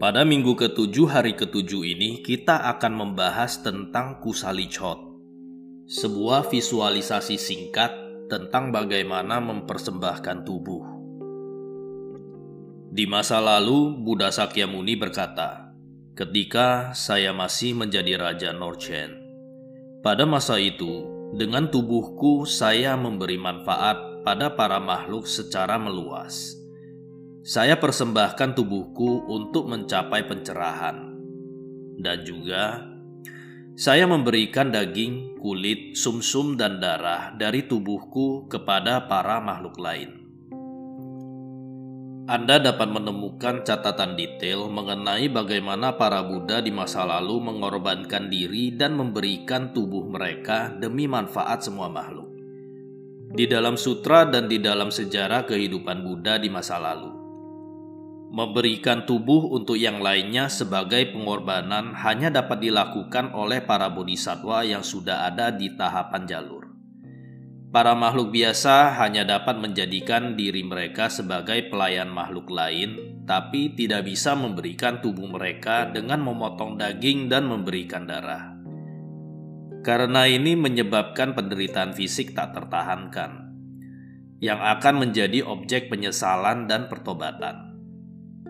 Pada minggu ketujuh hari ketujuh ini, kita akan membahas tentang kusali chot, sebuah visualisasi singkat tentang bagaimana mempersembahkan tubuh. Di masa lalu, Buddha Sakyamuni berkata, "Ketika saya masih menjadi raja Norchen, pada masa itu, dengan tubuhku saya memberi manfaat pada para makhluk secara meluas." Saya persembahkan tubuhku untuk mencapai pencerahan, dan juga saya memberikan daging, kulit, sumsum, dan darah dari tubuhku kepada para makhluk lain. Anda dapat menemukan catatan detail mengenai bagaimana para Buddha di masa lalu mengorbankan diri dan memberikan tubuh mereka demi manfaat semua makhluk. Di dalam sutra dan di dalam sejarah kehidupan Buddha di masa lalu Memberikan tubuh untuk yang lainnya sebagai pengorbanan hanya dapat dilakukan oleh para bodhisatwa yang sudah ada di tahapan jalur. Para makhluk biasa hanya dapat menjadikan diri mereka sebagai pelayan makhluk lain, tapi tidak bisa memberikan tubuh mereka dengan memotong daging dan memberikan darah. Karena ini menyebabkan penderitaan fisik tak tertahankan, yang akan menjadi objek penyesalan dan pertobatan.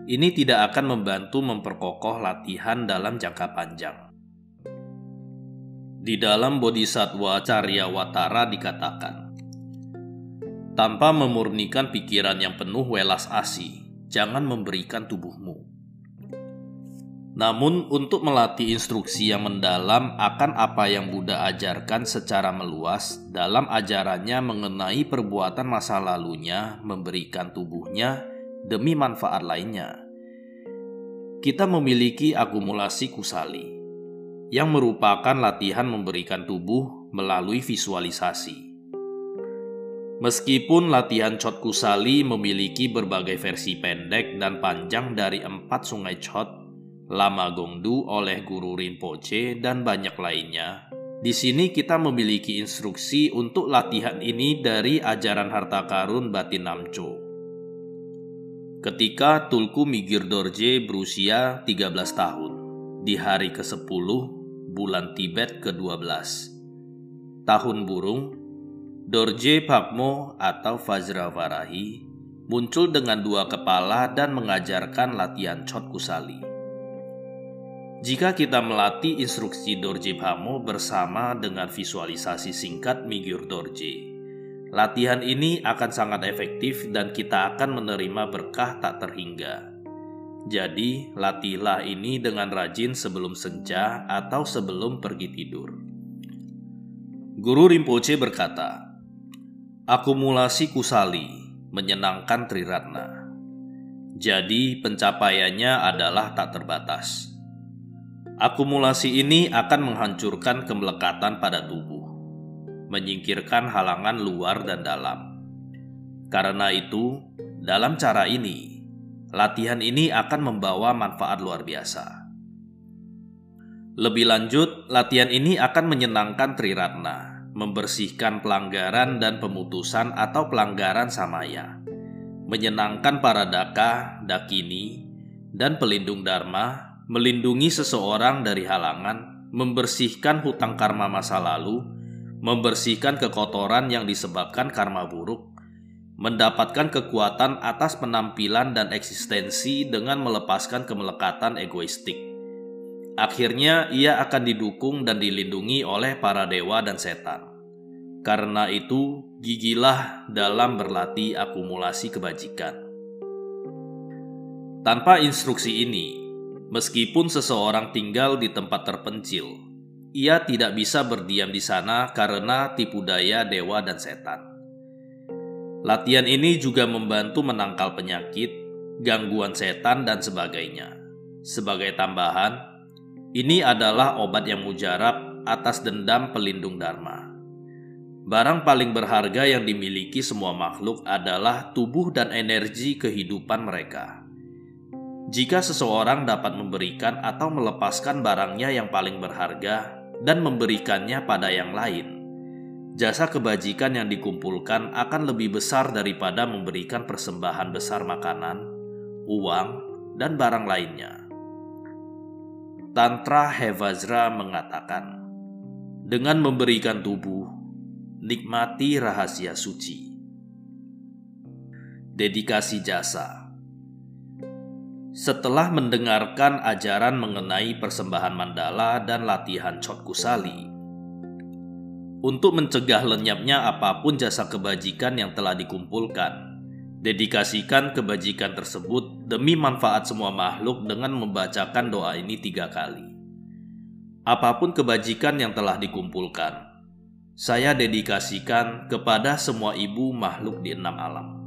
Ini tidak akan membantu memperkokoh latihan dalam jangka panjang. Di dalam Bodhisattva Watara dikatakan, tanpa memurnikan pikiran yang penuh welas asih, jangan memberikan tubuhmu. Namun, untuk melatih instruksi yang mendalam akan apa yang Buddha ajarkan secara meluas dalam ajarannya mengenai perbuatan masa lalunya, memberikan tubuhnya, demi manfaat lainnya. Kita memiliki akumulasi kusali, yang merupakan latihan memberikan tubuh melalui visualisasi. Meskipun latihan Chot Kusali memiliki berbagai versi pendek dan panjang dari empat sungai Chot, Lama Gongdu oleh Guru Rinpoche, dan banyak lainnya, di sini kita memiliki instruksi untuk latihan ini dari ajaran harta karun batin Namcho ketika Tulku Migir Dorje berusia 13 tahun di hari ke-10 bulan Tibet ke-12. Tahun burung, Dorje Pakmo atau Vajravarahi muncul dengan dua kepala dan mengajarkan latihan Chot Kusali. Jika kita melatih instruksi Dorje Pamo bersama dengan visualisasi singkat Migir Dorje, Latihan ini akan sangat efektif dan kita akan menerima berkah tak terhingga. Jadi, latihlah ini dengan rajin sebelum senja atau sebelum pergi tidur. Guru Rinpoche berkata, Akumulasi kusali menyenangkan Triratna. Jadi, pencapaiannya adalah tak terbatas. Akumulasi ini akan menghancurkan kemelekatan pada tubuh menyingkirkan halangan luar dan dalam. Karena itu, dalam cara ini, latihan ini akan membawa manfaat luar biasa. Lebih lanjut, latihan ini akan menyenangkan Triratna, membersihkan pelanggaran dan pemutusan atau pelanggaran samaya, menyenangkan para daka, dakini, dan pelindung dharma, melindungi seseorang dari halangan, membersihkan hutang karma masa lalu, membersihkan kekotoran yang disebabkan karma buruk, mendapatkan kekuatan atas penampilan dan eksistensi dengan melepaskan kemelekatan egoistik. Akhirnya, ia akan didukung dan dilindungi oleh para dewa dan setan. Karena itu, gigilah dalam berlatih akumulasi kebajikan. Tanpa instruksi ini, meskipun seseorang tinggal di tempat terpencil, ia tidak bisa berdiam di sana karena tipu daya dewa dan setan. Latihan ini juga membantu menangkal penyakit, gangguan setan, dan sebagainya. Sebagai tambahan, ini adalah obat yang mujarab atas dendam pelindung Dharma. Barang paling berharga yang dimiliki semua makhluk adalah tubuh dan energi kehidupan mereka. Jika seseorang dapat memberikan atau melepaskan barangnya yang paling berharga, dan memberikannya pada yang lain. Jasa kebajikan yang dikumpulkan akan lebih besar daripada memberikan persembahan besar makanan, uang, dan barang lainnya. Tantra Hevajra mengatakan, dengan memberikan tubuh, nikmati rahasia suci. Dedikasi jasa Setelah mendengarkan ajaran mengenai persembahan mandala dan latihan Chot Kusali, untuk mencegah lenyapnya apa pun jasa kebajikan yang telah dikumpulkan, dedikasikan kebajikan tersebut demi manfaat semua makhluk dengan membacakan doa ini tiga kali apa pun kebajikan yang telah dikumpulkan, saya dedikasikan kepada semua ibu makhluk di enam alam.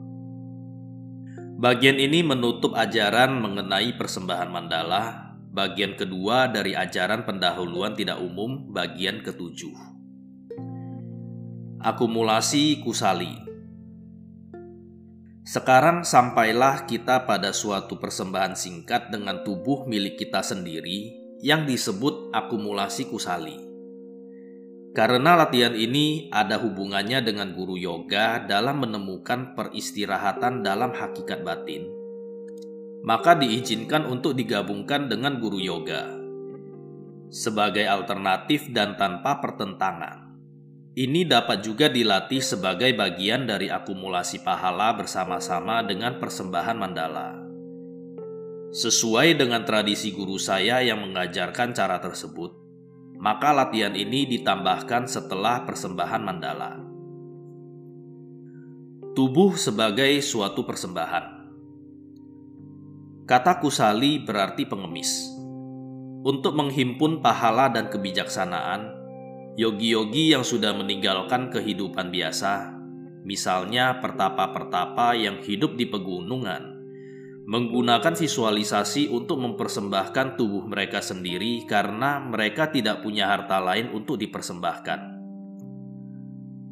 Bagian ini menutup ajaran mengenai persembahan mandala, bagian kedua dari ajaran pendahuluan tidak umum, bagian ketujuh. Akumulasi kusali Sekarang sampailah kita pada suatu persembahan singkat dengan tubuh milik kita sendiri yang disebut akumulasi kusali. Karena latihan ini ada hubungannya dengan guru yoga dalam menemukan peristirahatan dalam hakikat batin, maka diizinkan untuk digabungkan dengan guru yoga sebagai alternatif dan tanpa pertentangan. Ini dapat juga dilatih sebagai bagian dari akumulasi pahala bersama-sama dengan persembahan mandala. Sesuai dengan tradisi guru saya yang mengajarkan cara tersebut, maka latihan ini ditambahkan setelah persembahan mandala. Tubuh sebagai suatu persembahan. Kata kusali berarti pengemis. Untuk menghimpun pahala dan kebijaksanaan, yogi-yogi yang sudah meninggalkan kehidupan biasa, misalnya pertapa-pertapa yang hidup di pegunungan, menggunakan visualisasi untuk mempersembahkan tubuh mereka sendiri karena mereka tidak punya harta lain untuk dipersembahkan.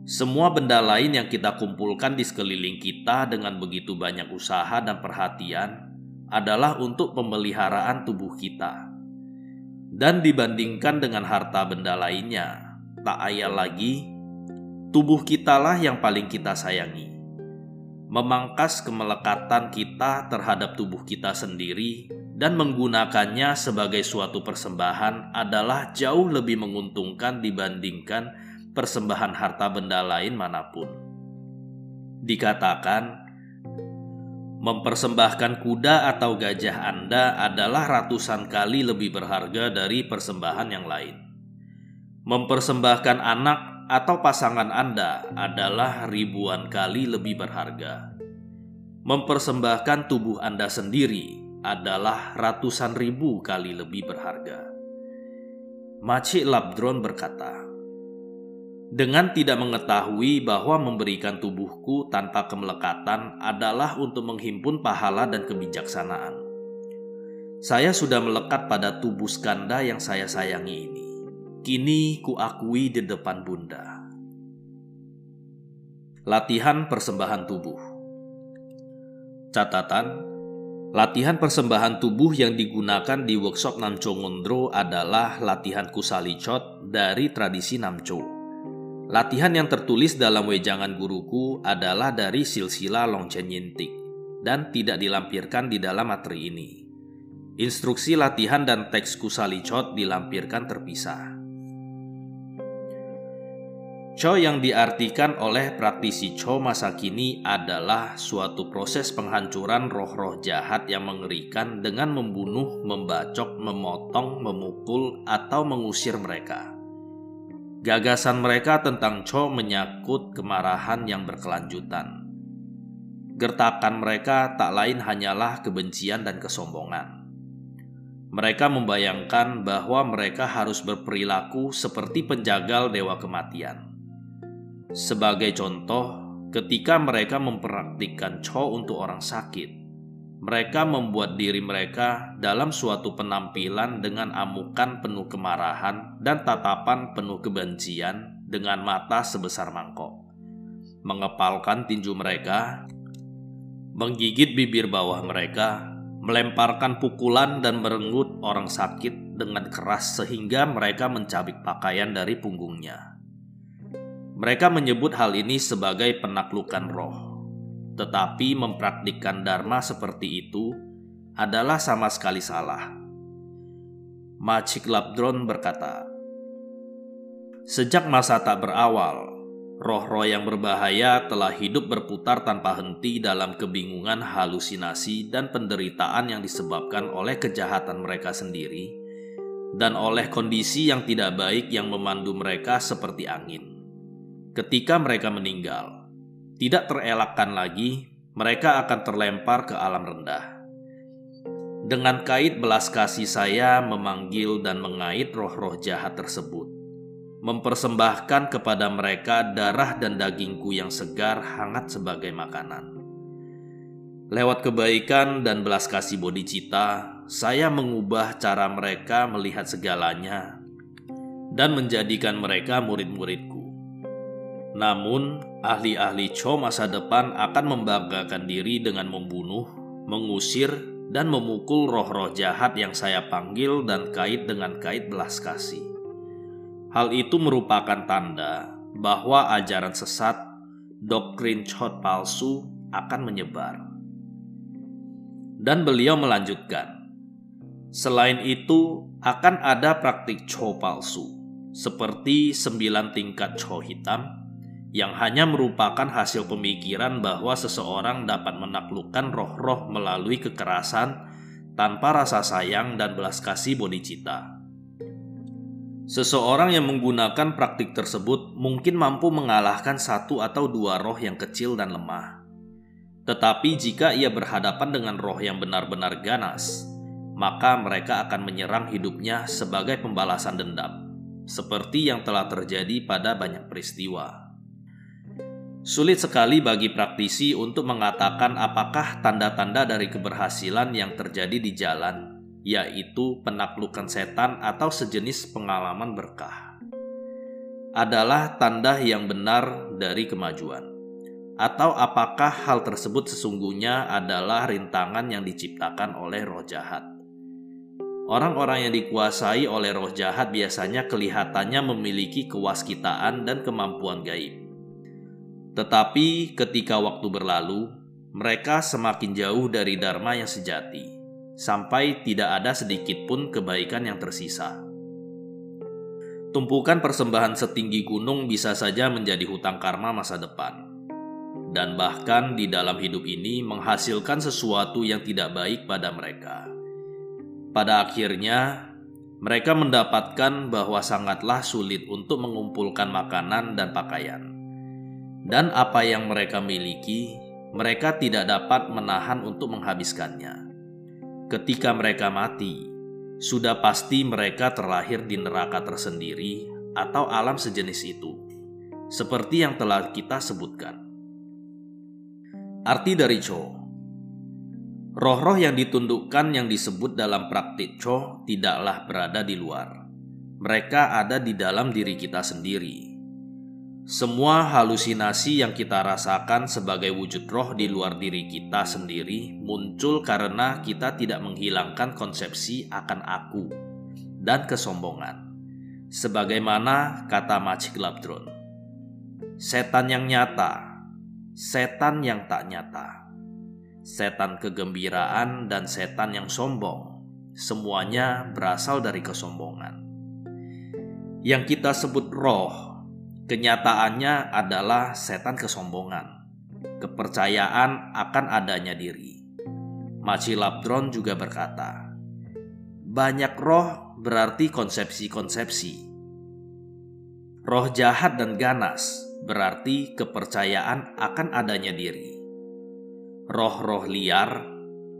Semua benda lain yang kita kumpulkan di sekeliling kita dengan begitu banyak usaha dan perhatian adalah untuk pemeliharaan tubuh kita. Dan dibandingkan dengan harta benda lainnya, tak ayal lagi, tubuh kitalah yang paling kita sayangi memangkas kemelekatan kita terhadap tubuh kita sendiri dan menggunakannya sebagai suatu persembahan adalah jauh lebih menguntungkan dibandingkan persembahan harta benda lain mana pun. Dikatakan, mempersembahkan kuda atau gajah Anda adalah ratusan kali lebih berharga dari persembahan yang lain. Mempersembahkan anak atau pasangan Anda adalah ribuan kali lebih berharga. Mempersembahkan tubuh Anda sendiri adalah ratusan ribu kali lebih berharga. Maci Labdron berkata, dengan tidak mengetahui bahwa memberikan tubuhku tanpa kemelekatan adalah untuk menghimpun pahala dan kebijaksanaan. Saya sudah melekat pada tubuh skanda yang saya sayangi ini. Kini kuakui di depan bunda. Latihan persembahan tubuh Catatan, latihan persembahan tubuh yang digunakan di workshop Namcho Ngondro adalah latihan kusali chot dari tradisi Namcho. Latihan yang tertulis dalam wejangan guruku adalah dari silsila Longchen Yintik dan tidak dilampirkan di dalam materi ini. Instruksi latihan dan teks kusali chot dilampirkan terpisah. Cho yang diartikan oleh praktisi Cho masa kini adalah suatu proses penghancuran roh-roh jahat yang mengerikan dengan membunuh, membacok, memotong, memukul, atau mengusir mereka. Gagasan mereka tentang Cho menyangkut kemarahan yang berkelanjutan. Gertakan mereka tak lain hanyalah kebencian dan kesombongan. Mereka membayangkan bahwa mereka harus berperilaku seperti penjagal dewa kematian sebagai contoh, ketika mereka mempraktikkan cho untuk orang sakit, mereka membuat diri mereka dalam suatu penampilan dengan amukan penuh kemarahan dan tatapan penuh kebencian dengan mata sebesar mangkok. Mengepalkan tinju mereka, menggigit bibir bawah mereka, melemparkan pukulan dan merenggut orang sakit dengan keras sehingga mereka mencabik pakaian dari punggungnya. Mereka menyebut hal ini sebagai penaklukan roh, tetapi mempraktikkan dharma seperti itu adalah sama sekali salah. Macik Labdron berkata, Sejak masa tak berawal, roh-roh yang berbahaya telah hidup berputar tanpa henti dalam kebingungan halusinasi dan penderitaan yang disebabkan oleh kejahatan mereka sendiri dan oleh kondisi yang tidak baik yang memandu mereka seperti angin. Ketika mereka meninggal, tidak terelakkan lagi mereka akan terlempar ke alam rendah. Dengan kait belas kasih saya memanggil dan mengait roh-roh jahat tersebut mempersembahkan kepada mereka darah dan dagingku yang segar hangat sebagai makanan. Lewat kebaikan dan belas kasih bodhicitta, saya mengubah cara mereka melihat segalanya dan menjadikan mereka murid-muridku. Namun, ahli-ahli Cho masa depan akan membanggakan diri dengan membunuh, mengusir, dan memukul roh-roh jahat yang saya panggil dan kait dengan kait belas kasih. Hal itu merupakan tanda bahwa ajaran sesat, doktrin chot palsu akan menyebar. Dan beliau melanjutkan, selain itu akan ada praktik cho palsu, seperti sembilan tingkat cho hitam, yang hanya merupakan hasil pemikiran bahwa seseorang dapat menaklukkan roh-roh melalui kekerasan tanpa rasa sayang dan belas kasih bodhicitta. Seseorang yang menggunakan praktik tersebut mungkin mampu mengalahkan satu atau dua roh yang kecil dan lemah. Tetapi jika ia berhadapan dengan roh yang benar-benar ganas, maka mereka akan menyerang hidupnya sebagai pembalasan dendam, seperti yang telah terjadi pada banyak peristiwa. Sulit sekali bagi praktisi untuk mengatakan apakah tanda-tanda dari keberhasilan yang terjadi di jalan yaitu penaklukan setan atau sejenis pengalaman berkah, adalah tanda yang benar dari kemajuan. Atau apakah hal tersebut sesungguhnya adalah rintangan yang diciptakan oleh roh jahat? Orang-orang yang dikuasai oleh roh jahat biasanya kelihatannya memiliki kewaskitaan dan kemampuan gaib. Tetapi ketika waktu berlalu, mereka semakin jauh dari dharma yang sejati sampai tidak ada sedikit pun kebaikan yang tersisa. Tumpukan persembahan setinggi gunung bisa saja menjadi hutang karma masa depan, dan bahkan di dalam hidup ini menghasilkan sesuatu yang tidak baik pada mereka. Pada akhirnya, mereka mendapatkan bahwa sangatlah sulit untuk mengumpulkan makanan dan pakaian, dan apa yang mereka miliki, mereka tidak dapat menahan untuk menghabiskannya ketika mereka mati, sudah pasti mereka terlahir di neraka tersendiri atau alam sejenis itu, seperti yang telah kita sebutkan. Arti dari Cho Roh-roh yang ditundukkan yang disebut dalam praktik Cho tidaklah berada di luar. Mereka ada di dalam diri kita sendiri semua halusinasi yang kita rasakan sebagai wujud roh di luar diri kita sendiri muncul karena kita tidak menghilangkan konsepsi akan aku dan kesombongan. Sebagaimana kata Macik Labdron, setan yang nyata, setan yang tak nyata, setan kegembiraan dan setan yang sombong, semuanya berasal dari kesombongan. Yang kita sebut roh Kenyataannya adalah setan kesombongan, kepercayaan akan adanya diri. Maci Labdron juga berkata, banyak roh berarti konsepsi-konsepsi. Roh jahat dan ganas berarti kepercayaan akan adanya diri. Roh-roh liar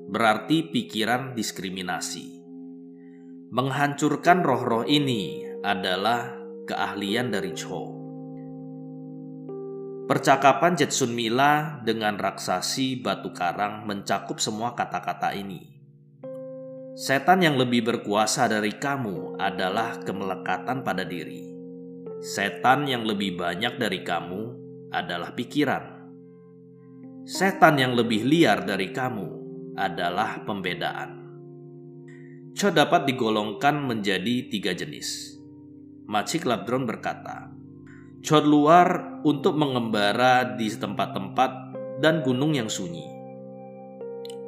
berarti pikiran diskriminasi. Menghancurkan roh-roh ini adalah keahlian dari Cho. Percakapan Jetsun Mila dengan raksasi batu karang mencakup semua kata-kata ini. Setan yang lebih berkuasa dari kamu adalah kemelekatan pada diri. Setan yang lebih banyak dari kamu adalah pikiran. Setan yang lebih liar dari kamu adalah pembedaan. Cho dapat digolongkan menjadi tiga jenis. Macik Labdron berkata, Cod luar untuk mengembara di tempat-tempat dan gunung yang sunyi.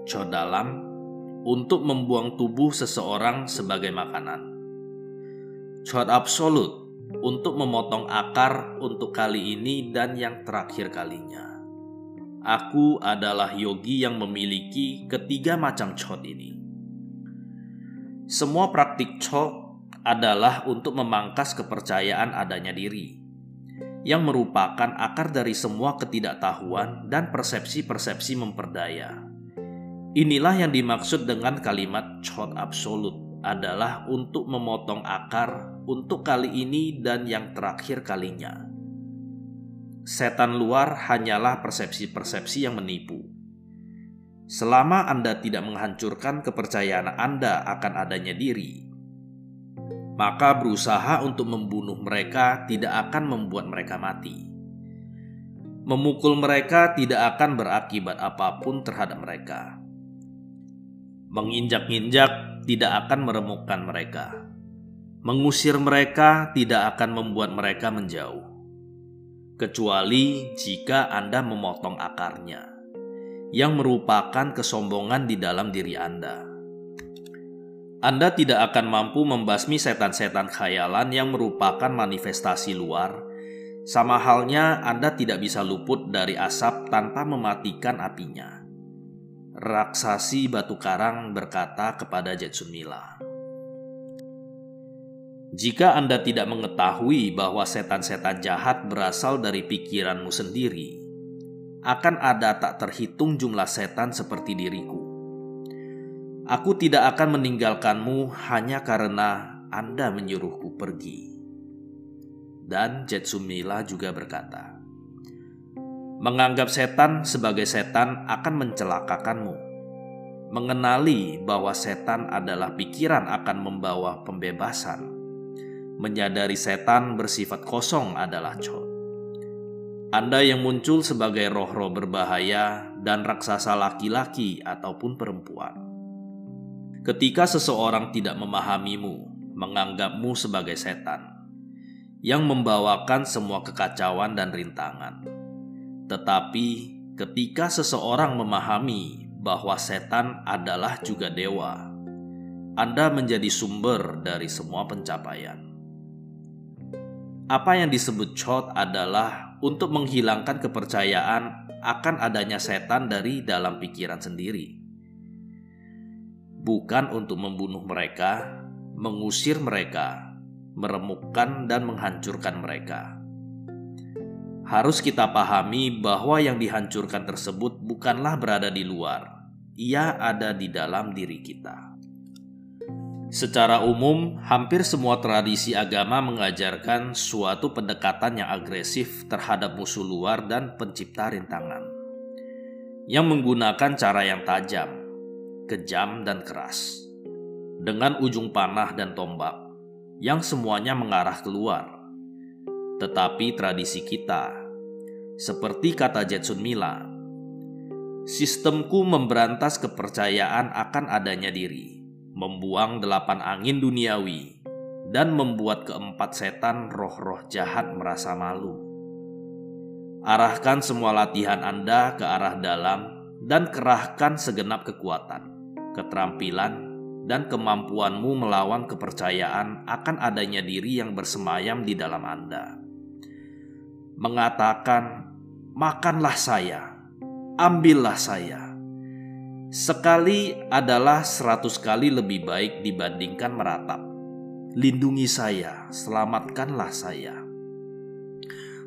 Cod dalam untuk membuang tubuh seseorang sebagai makanan. Cot absolut untuk memotong akar untuk kali ini dan yang terakhir kalinya. Aku adalah yogi yang memiliki ketiga macam cot ini. Semua praktik cot adalah untuk memangkas kepercayaan adanya diri yang merupakan akar dari semua ketidaktahuan dan persepsi-persepsi memperdaya. Inilah yang dimaksud dengan kalimat chot absolut adalah untuk memotong akar untuk kali ini dan yang terakhir kalinya. Setan luar hanyalah persepsi-persepsi yang menipu. Selama Anda tidak menghancurkan kepercayaan Anda akan adanya diri, maka berusaha untuk membunuh mereka tidak akan membuat mereka mati. Memukul mereka tidak akan berakibat apa pun terhadap mereka. Menginjak-injak tidak akan meremukkan mereka. Mengusir mereka tidak akan membuat mereka menjauh, kecuali jika Anda memotong akarnya, yang merupakan kesombongan di dalam diri Anda anda tidak akan mampu membasmi setan-setan khayalan yang merupakan manifestasi luar. Sama halnya, Anda tidak bisa luput dari asap tanpa mematikan apinya. Raksasi batu karang berkata kepada Jetsun Mila, "Jika Anda tidak mengetahui bahwa setan-setan jahat berasal dari pikiranmu sendiri, akan ada tak terhitung jumlah setan seperti diriku Aku tidak akan meninggalkanmu hanya karena Anda menyuruhku pergi. Dan Jetsumila juga berkata, Menganggap setan sebagai setan akan mencelakakanmu. Mengenali bahwa setan adalah pikiran akan membawa pembebasan. Menyadari setan bersifat kosong adalah cot. Anda yang muncul sebagai roh-roh berbahaya dan raksasa laki-laki ataupun perempuan ketika seseorang tidak memahamimu, menganggapmu sebagai setan yang membawakan semua kekacauan dan rintangan. Tetapi ketika seseorang memahami bahwa setan adalah juga dewa, Anda menjadi sumber dari semua pencapaian. Apa yang disebut chot adalah untuk menghilangkan kepercayaan akan adanya setan dari dalam pikiran sendiri bukan untuk membunuh mereka, mengusir mereka, meremukkan, dan menghancurkan mereka. Harus kita pahami bahwa yang dihancurkan tersebut bukanlah berada di luar, ia ada di dalam diri kita. Secara umum, hampir semua tradisi agama mengajarkan suatu pendekatan yang agresif terhadap musuh luar dan pencipta rintangan, yang menggunakan cara yang tajam, kejam dan keras, dengan ujung panah dan tombak yang semuanya mengarah keluar. Tetapi tradisi kita, seperti kata Jetsun Mila, sistemku memberantas kepercayaan akan adanya diri, membuang delapan angin duniawi, dan membuat keempat setan roh-roh jahat merasa malu. Arahkan semua latihan Anda ke arah dalam dan kerahkan segenap kekuatan keterampilan, dan kemampuanmu melawan kepercayaan akan adanya diri yang bersemayam di dalam Anda. Mengatakan, "Makanlah saya, ambillah saya." Sekali adalah seratus kali lebih baik dibandingkan meratap. Lindungi saya, selamatkanlah saya.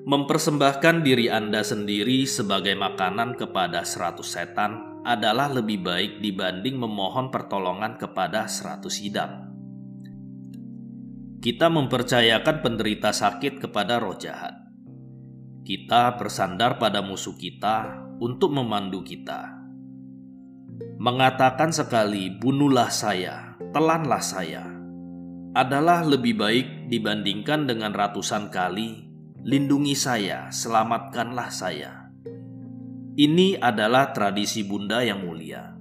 Mempersembahkan diri Anda sendiri sebagai makanan kepada seratus setan adalah lebih baik dibanding memohon pertolongan kepada seratus hidam. Kita mempercayakan penderita sakit kepada roh jahat. Kita bersandar pada musuh kita untuk memandu kita. Mengatakan sekali, "Bunuhlah saya, telanlah saya," adalah lebih baik dibandingkan dengan ratusan kali, "Lindungi saya, selamatkanlah saya." Ini adalah tradisi Bunda yang mulia.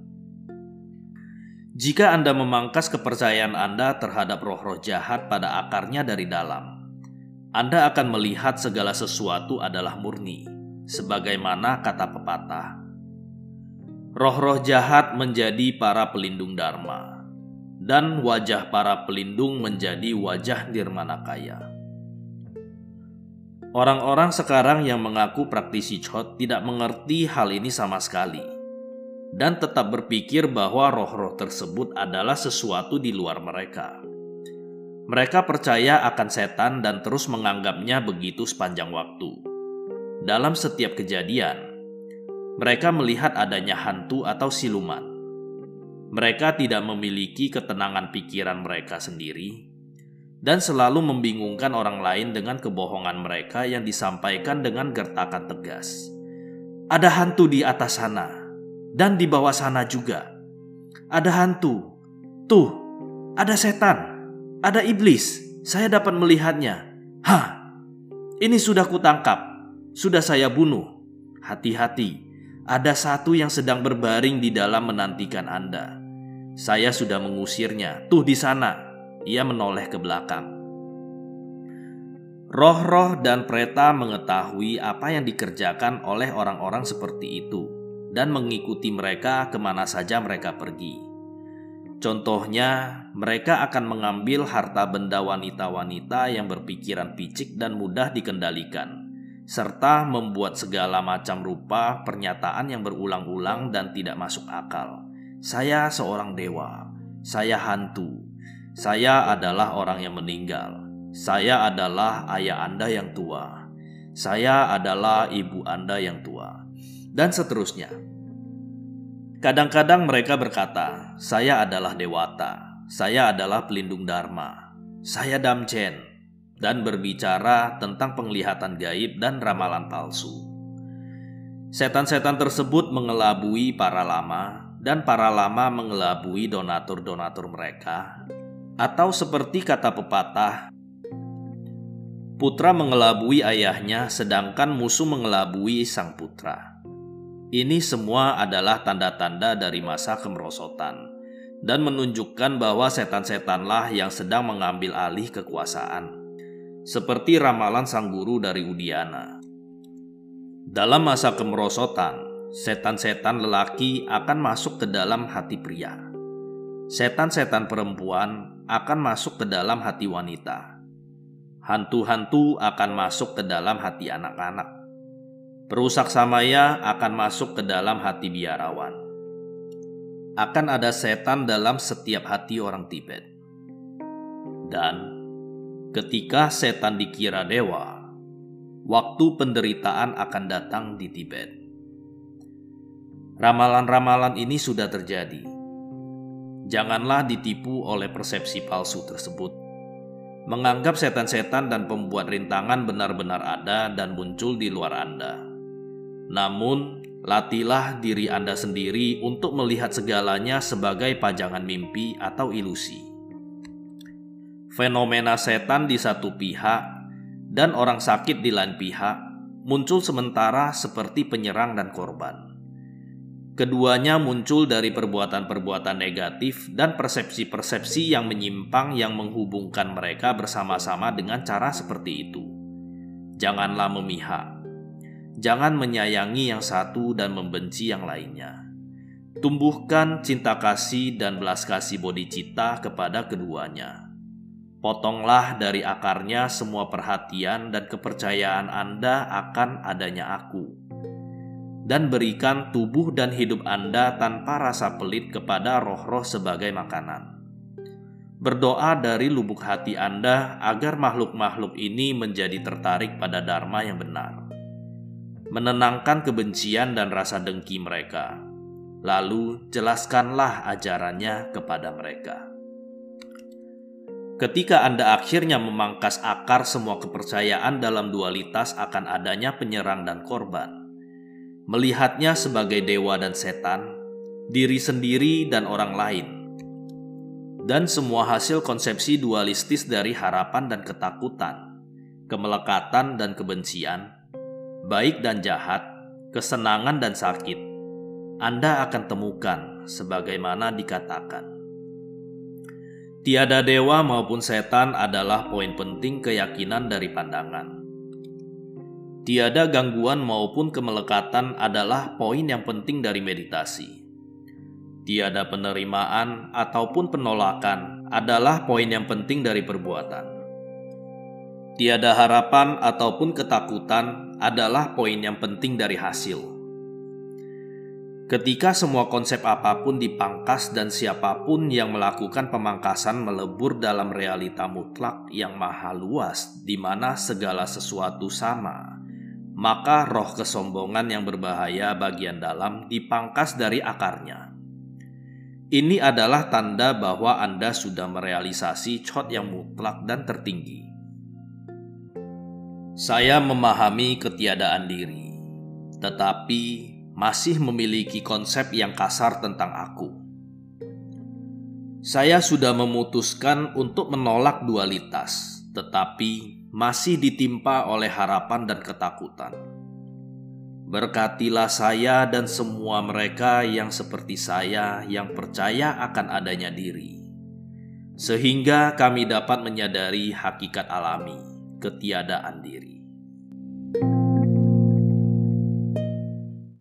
Jika Anda memangkas kepercayaan Anda terhadap roh-roh jahat pada akarnya dari dalam, Anda akan melihat segala sesuatu adalah murni, sebagaimana kata pepatah. Roh-roh jahat menjadi para pelindung Dharma, dan wajah para pelindung menjadi wajah Nirmanakaya. Orang-orang sekarang yang mengaku praktisi Chot tidak mengerti hal ini sama sekali dan tetap berpikir bahwa roh-roh tersebut adalah sesuatu di luar mereka. Mereka percaya akan setan dan terus menganggapnya begitu sepanjang waktu. Dalam setiap kejadian, mereka melihat adanya hantu atau siluman. Mereka tidak memiliki ketenangan pikiran mereka sendiri dan selalu membingungkan orang lain dengan kebohongan mereka yang disampaikan dengan gertakan tegas. Ada hantu di atas sana, dan di bawah sana juga. Ada hantu. Tuh, ada setan, ada iblis. Saya dapat melihatnya. Hah, ini sudah kutangkap. Sudah saya bunuh. Hati-hati, ada satu yang sedang berbaring di dalam menantikan Anda. Saya sudah mengusirnya. Tuh di sana, ia menoleh ke belakang. Roh-roh dan preta mengetahui apa yang dikerjakan oleh orang-orang seperti itu dan mengikuti mereka ke mana saja mereka pergi. Contohnya, mereka akan mengambil harta benda wanita-wanita yang berpikiran picik dan mudah dikendalikan, serta membuat segala macam rupa pernyataan yang berulang-ulang dan tidak masuk akal. Saya seorang dewa, saya hantu, saya adalah orang yang meninggal. Saya adalah ayah Anda yang tua. Saya adalah ibu Anda yang tua. Dan seterusnya. Kadang-kadang mereka berkata, "Saya adalah dewata. Saya adalah pelindung dharma. Saya Damchen." Dan berbicara tentang penglihatan gaib dan ramalan palsu. Setan-setan tersebut mengelabui para lama dan para lama mengelabui donatur-donatur mereka atau seperti kata pepatah, putra mengelabui ayahnya sedangkan musuh mengelabui sang putra. Ini semua adalah tanda-tanda dari masa kemerosotan dan menunjukkan bahwa setan-setanlah yang sedang mengambil alih kekuasaan. Seperti ramalan sang guru dari Udiana. Dalam masa kemerosotan, setan-setan lelaki akan masuk ke dalam hati pria. Setan-setan perempuan akan masuk ke dalam hati wanita. Hantu-hantu akan masuk ke dalam hati anak-anak. Perusak samaya akan masuk ke dalam hati biarawan. Akan ada setan dalam setiap hati orang Tibet. Dan ketika setan dikira dewa, waktu penderitaan akan datang di Tibet. Ramalan-ramalan ini sudah terjadi janganlah ditipu oleh persepsi palsu tersebut. Menganggap setan-setan dan pembuat rintangan benar-benar ada dan muncul di luar Anda. Namun, latihlah diri Anda sendiri untuk melihat segalanya sebagai pajangan mimpi atau ilusi. Fenomena setan di satu pihak dan orang sakit di lain pihak muncul sementara seperti penyerang dan korban. Keduanya muncul dari perbuatan-perbuatan negatif dan persepsi-persepsi yang menyimpang yang menghubungkan mereka bersama-sama dengan cara seperti itu. Janganlah memihak. Jangan menyayangi yang satu dan membenci yang lainnya. Tumbuhkan cinta kasih dan belas kasih bodhicitta kepada keduanya. Potonglah dari akarnya semua perhatian dan kepercayaan Anda akan adanya aku dan berikan tubuh dan hidup Anda tanpa rasa pelit kepada roh-roh sebagai makanan. Berdoa dari lubuk hati Anda agar makhluk-makhluk ini menjadi tertarik pada Dharma yang benar. Menenangkan kebencian dan rasa dengki mereka. Lalu jelaskanlah ajarannya kepada mereka. Ketika Anda akhirnya memangkas akar semua kepercayaan dalam dualitas akan adanya penyerang dan korban, melihatnya sebagai dewa dan setan, diri sendiri dan orang lain, dan semua hasil konsepsi dualistis dari harapan dan ketakutan, kemelekatan dan kebencian, baik dan jahat, kesenangan dan sakit, Anda akan temukan sebagaimana dikatakan. Tiada dewa maupun setan adalah poin penting keyakinan dari pandangan Tiada gangguan maupun kemelekatan adalah poin yang penting dari meditasi. Tiada penerimaan ataupun penolakan adalah poin yang penting dari perbuatan. Tiada harapan ataupun ketakutan adalah poin yang penting dari hasil. Ketika semua konsep apa pun dipangkas dan siapa pun yang melakukan pemangkasan melebur dalam realita mutlak yang maha luas di mana segala sesuatu sama, maka roh kesombongan yang berbahaya bagian dalam dipangkas dari akarnya. Ini adalah tanda bahwa Anda sudah merealisasi cot yang mutlak dan tertinggi. Saya memahami ketiadaan diri, tetapi masih memiliki konsep yang kasar tentang aku. Saya sudah memutuskan untuk menolak dualitas, tetapi masih ditimpa oleh harapan dan ketakutan. Berkatilah saya dan semua mereka yang seperti saya yang percaya akan adanya diri, sehingga kami dapat menyadari hakikat alami, ketiadaan diri.